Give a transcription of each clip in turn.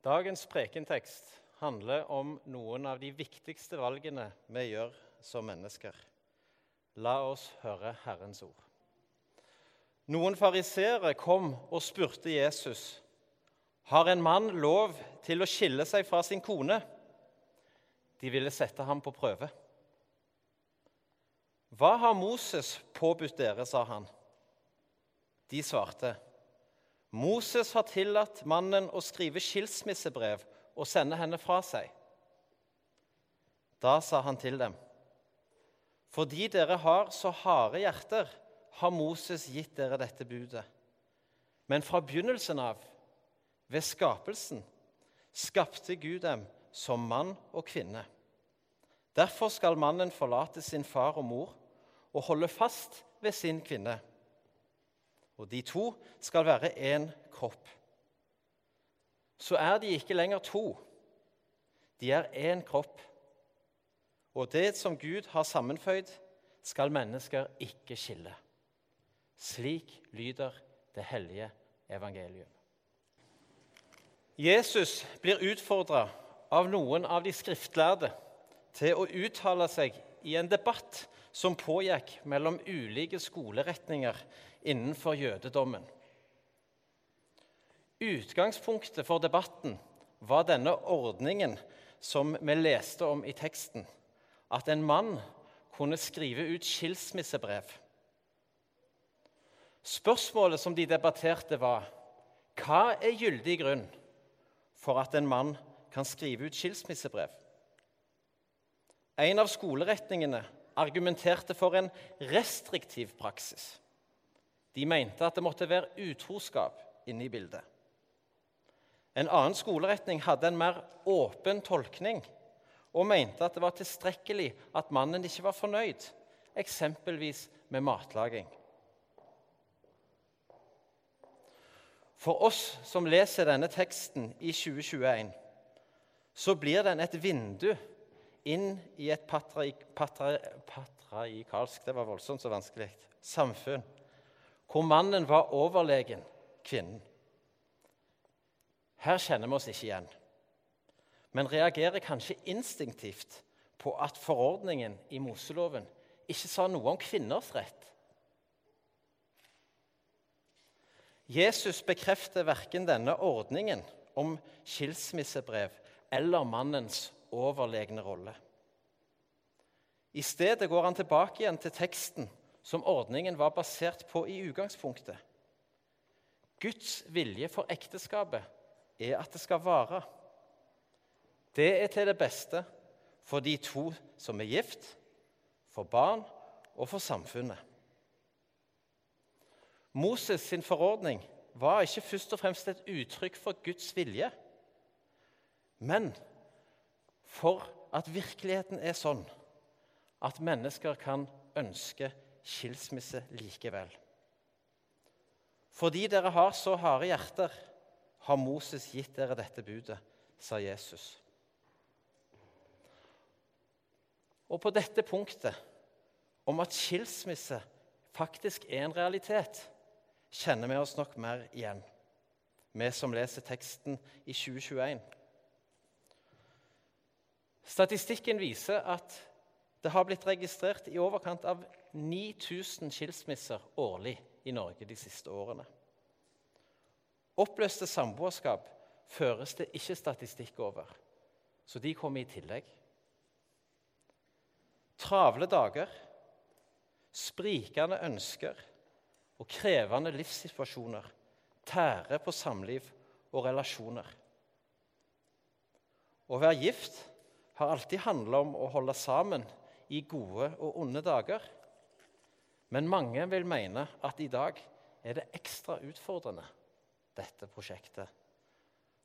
Dagens prekentekst handler om noen av de viktigste valgene vi gjør som mennesker. La oss høre Herrens ord. Noen fariseere kom og spurte Jesus har en mann lov til å skille seg fra sin kone. De ville sette ham på prøve. Hva har Moses påbudt dere, sa han. De svarte. Moses har tillatt mannen å skrive skilsmissebrev og sende henne fra seg. Da sa han til dem, fordi dere har så harde hjerter, har Moses gitt dere dette budet. Men fra begynnelsen av, ved skapelsen, skapte Gud dem som mann og kvinne. Derfor skal mannen forlate sin far og mor og holde fast ved sin kvinne og de to skal være én kropp. Så er de ikke lenger to. De er én kropp. Og det som Gud har sammenføyd, skal mennesker ikke skille. Slik lyder det hellige evangelium. Jesus blir utfordra av noen av de skriftlærde til å uttale seg i en debatt som pågikk mellom ulike skoleretninger innenfor jødedommen. Utgangspunktet for debatten var denne ordningen som vi leste om i teksten, at en mann kunne skrive ut skilsmissebrev. Spørsmålet som de debatterte, var hva er gyldig grunn for at en mann kan skrive ut skilsmissebrev? En av skoleretningene argumenterte for en restriktiv praksis. De mente at det måtte være utroskap inne i bildet. En annen skoleretning hadde en mer åpen tolkning og mente at det var tilstrekkelig at mannen ikke var fornøyd, eksempelvis med matlaging. For oss som leser denne teksten i 2021, så blir den et vindu inn i et patriarkalsk Det var voldsomt så vanskelig samfunn hvor mannen var overlegen kvinnen. Her kjenner vi oss ikke igjen, men reagerer kanskje instinktivt på at forordningen i Moseloven ikke sa noe om kvinners rett. Jesus bekrefter verken denne ordningen om skilsmissebrev eller mannens overlegne rolle. I stedet går han tilbake igjen til teksten som ordningen var basert på i utgangspunktet. Guds vilje for ekteskapet er at det skal vare. Det er til det beste for de to som er gift, for barn og for samfunnet. Moses sin forordning var ikke først og fremst et uttrykk for Guds vilje, men for at virkeligheten er sånn at mennesker kan ønske skilsmisse likevel. Fordi dere har så harde hjerter, har Moses gitt dere dette budet, sa Jesus. Og på dette punktet, om at skilsmisse faktisk er en realitet, kjenner vi oss nok mer igjen, vi som leser teksten i 2021. Statistikken viser at det har blitt registrert i overkant av 9000 skilsmisser årlig i Norge de siste årene. Oppløste samboerskap føres det ikke statistikk over, så de kommer i tillegg. Travle dager, sprikende ønsker og krevende livssituasjoner tærer på samliv og relasjoner. Å være gift har alltid handla om å holde sammen i gode og onde dager. Men mange vil mene at i dag er det ekstra utfordrende, dette prosjektet.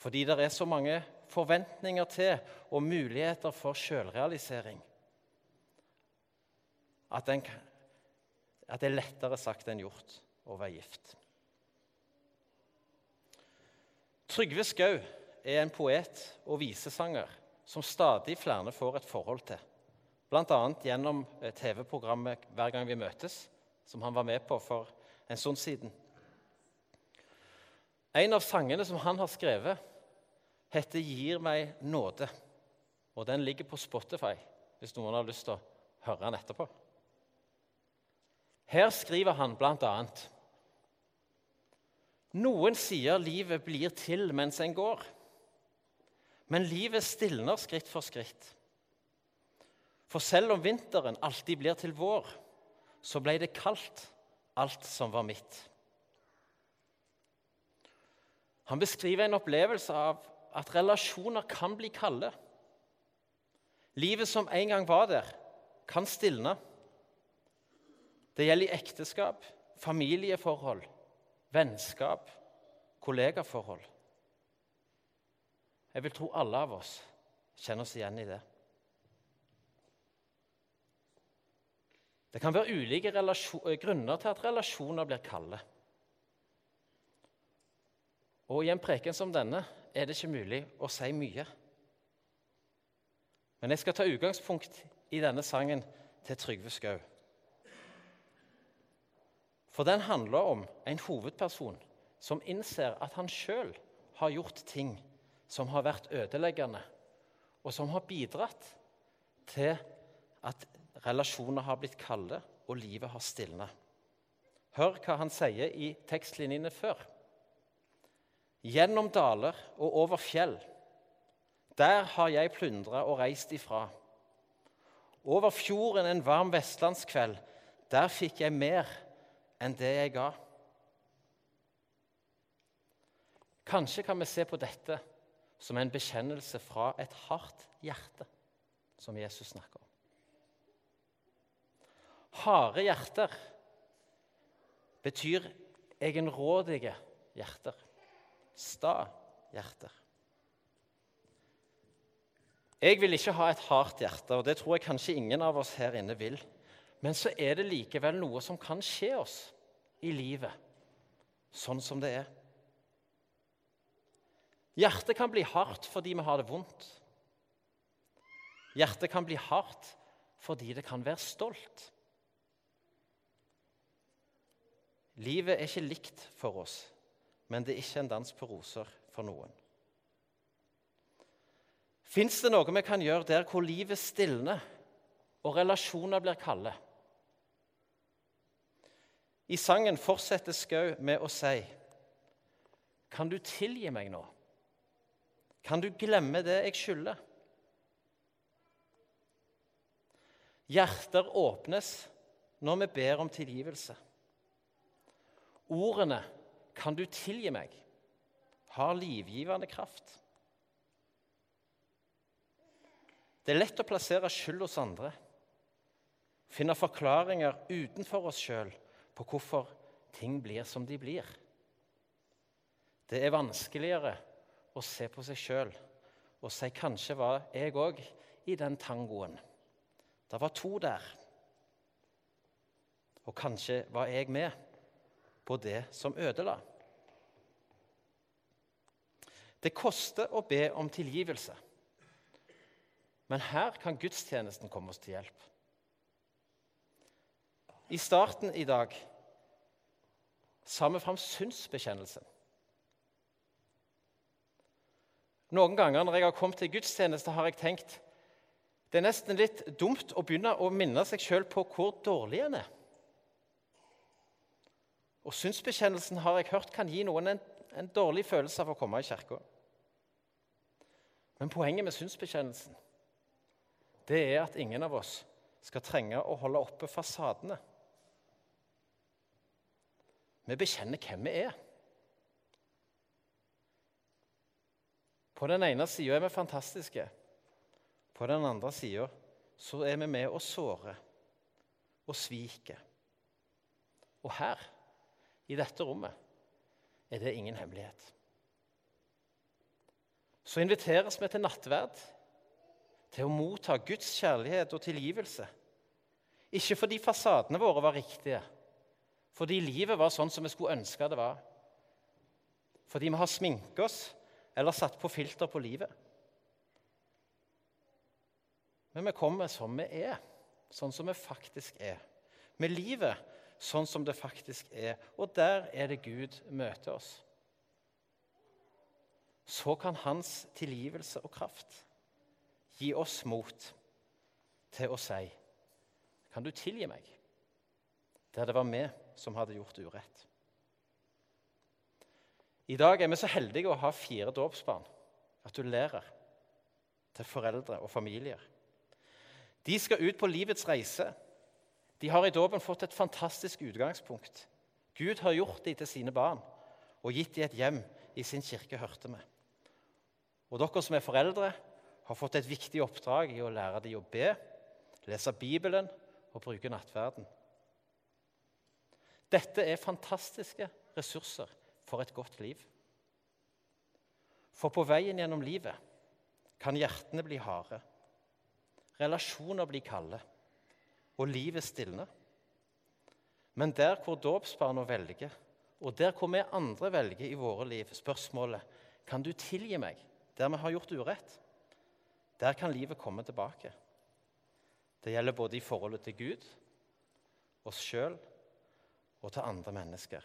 Fordi det er så mange forventninger til og muligheter for selvrealisering at, at det er lettere sagt enn gjort å være gift. Trygve Skau er en poet og visesanger som stadig flere får et forhold til bl.a. gjennom eh, TV-programmet 'Hver gang vi møtes', som han var med på for en stund siden. En av sangene som han har skrevet, heter 'Gir meg nåde', og den ligger på Spotify hvis noen har lyst til å høre den etterpå. Her skriver han bl.a.: Noen sier livet blir til mens en går, men livet stilner skritt for skritt. For selv om vinteren alltid blir til vår, så ble det kaldt, alt som var mitt. Han beskriver en opplevelse av at relasjoner kan bli kalde. Livet som en gang var der, kan stilne. Det gjelder i ekteskap, familieforhold, vennskap, kollegaforhold. Jeg vil tro alle av oss kjenner oss igjen i det. Det kan være ulike grunner til at relasjoner blir kalde. Og i en preken som denne er det ikke mulig å si mye. Men jeg skal ta utgangspunkt i denne sangen til Trygve Skau. For den handler om en hovedperson som innser at han sjøl har gjort ting som har vært ødeleggende, og som har bidratt til at relasjoner har blitt kalde og livet har stilna. Hør hva han sier i tekstlinjene før gjennom daler og over fjell. Der har jeg plyndra og reist ifra. Over fjorden en varm vestlandskveld, der fikk jeg mer enn det jeg ga. Kanskje kan vi se på dette som en bekjennelse fra et hardt hjerte, som Jesus snakker om. Harde hjerter betyr egenrådige hjerter sta hjerter. Jeg vil ikke ha et hardt hjerte, og det tror jeg kanskje ingen av oss her inne vil. Men så er det likevel noe som kan skje oss i livet, sånn som det er. Hjertet kan bli hardt fordi vi har det vondt. Hjertet kan bli hardt fordi det kan være stolt. Livet er ikke likt for oss men det er ikke en dans på roser for noen. Fins det noe vi kan gjøre der hvor livet stilner og relasjoner blir kalde? I sangen fortsetter Skau med å si Kan du tilgi meg nå? Kan du glemme det jeg skylder? Hjerter åpnes når vi ber om tilgivelse. Ordene kan du tilgi meg? Har livgivende kraft. Det er lett å plassere skyld hos andre, finne forklaringer utenfor oss sjøl på hvorfor ting blir som de blir. Det er vanskeligere å se på seg sjøl og si 'kanskje var jeg òg i den tangoen'. Det var to der. Og kanskje var jeg med på det som ødela. Det koster å be om tilgivelse. Men her kan gudstjenesten komme oss til hjelp. I starten i dag sa vi fram synsbekjennelsen. Noen ganger når jeg har kommet til gudstjeneste, har jeg tenkt det er nesten litt dumt å begynne å minne seg sjøl på hvor dårlig en er. Og synsbekjennelsen har jeg hørt kan gi noen en, en dårlig følelse av å komme i kirka. Men poenget med synsbekjennelsen det er at ingen av oss skal trenge å holde oppe fasadene. Vi bekjenner hvem vi er. På den ene sida er vi fantastiske. På den andre sida så er vi med å såre og svike. Og her i dette rommet, er det ingen hemmelighet. Så inviteres vi til nattverd, til å motta Guds kjærlighet og tilgivelse. Ikke fordi fasadene våre var riktige, fordi livet var sånn som vi skulle ønske det var. Fordi vi har sminket oss eller satt på filter på livet. Men vi kommer som vi er, sånn som vi faktisk er. Med livet sånn som det faktisk er. Og der er det Gud møter oss. så kan hans tilgivelse og kraft gi oss mot til å si Kan du tilgi meg? Der det var vi som hadde gjort urett. I dag er vi så heldige å ha fire dåpsbarn. Gratulerer til foreldre og familier. De skal ut på livets reise. De har i dåpen fått et fantastisk utgangspunkt. Gud har gjort dem til sine barn og gitt dem et hjem i sin kirke, hørte vi. Og dere som er foreldre, har fått et viktig oppdrag i å lære dem å be, lese Bibelen og bruke nattverden. Dette er fantastiske ressurser for et godt liv. For på veien gjennom livet kan hjertene bli harde, relasjoner bli kalde og livet stilne. Men der hvor dåpsbarna velger, og der hvor vi andre velger i våre liv, spørsmålet kan du tilgi meg der vi har gjort urett, der kan livet komme tilbake. Det gjelder både i forholdet til Gud, oss sjøl og til andre mennesker.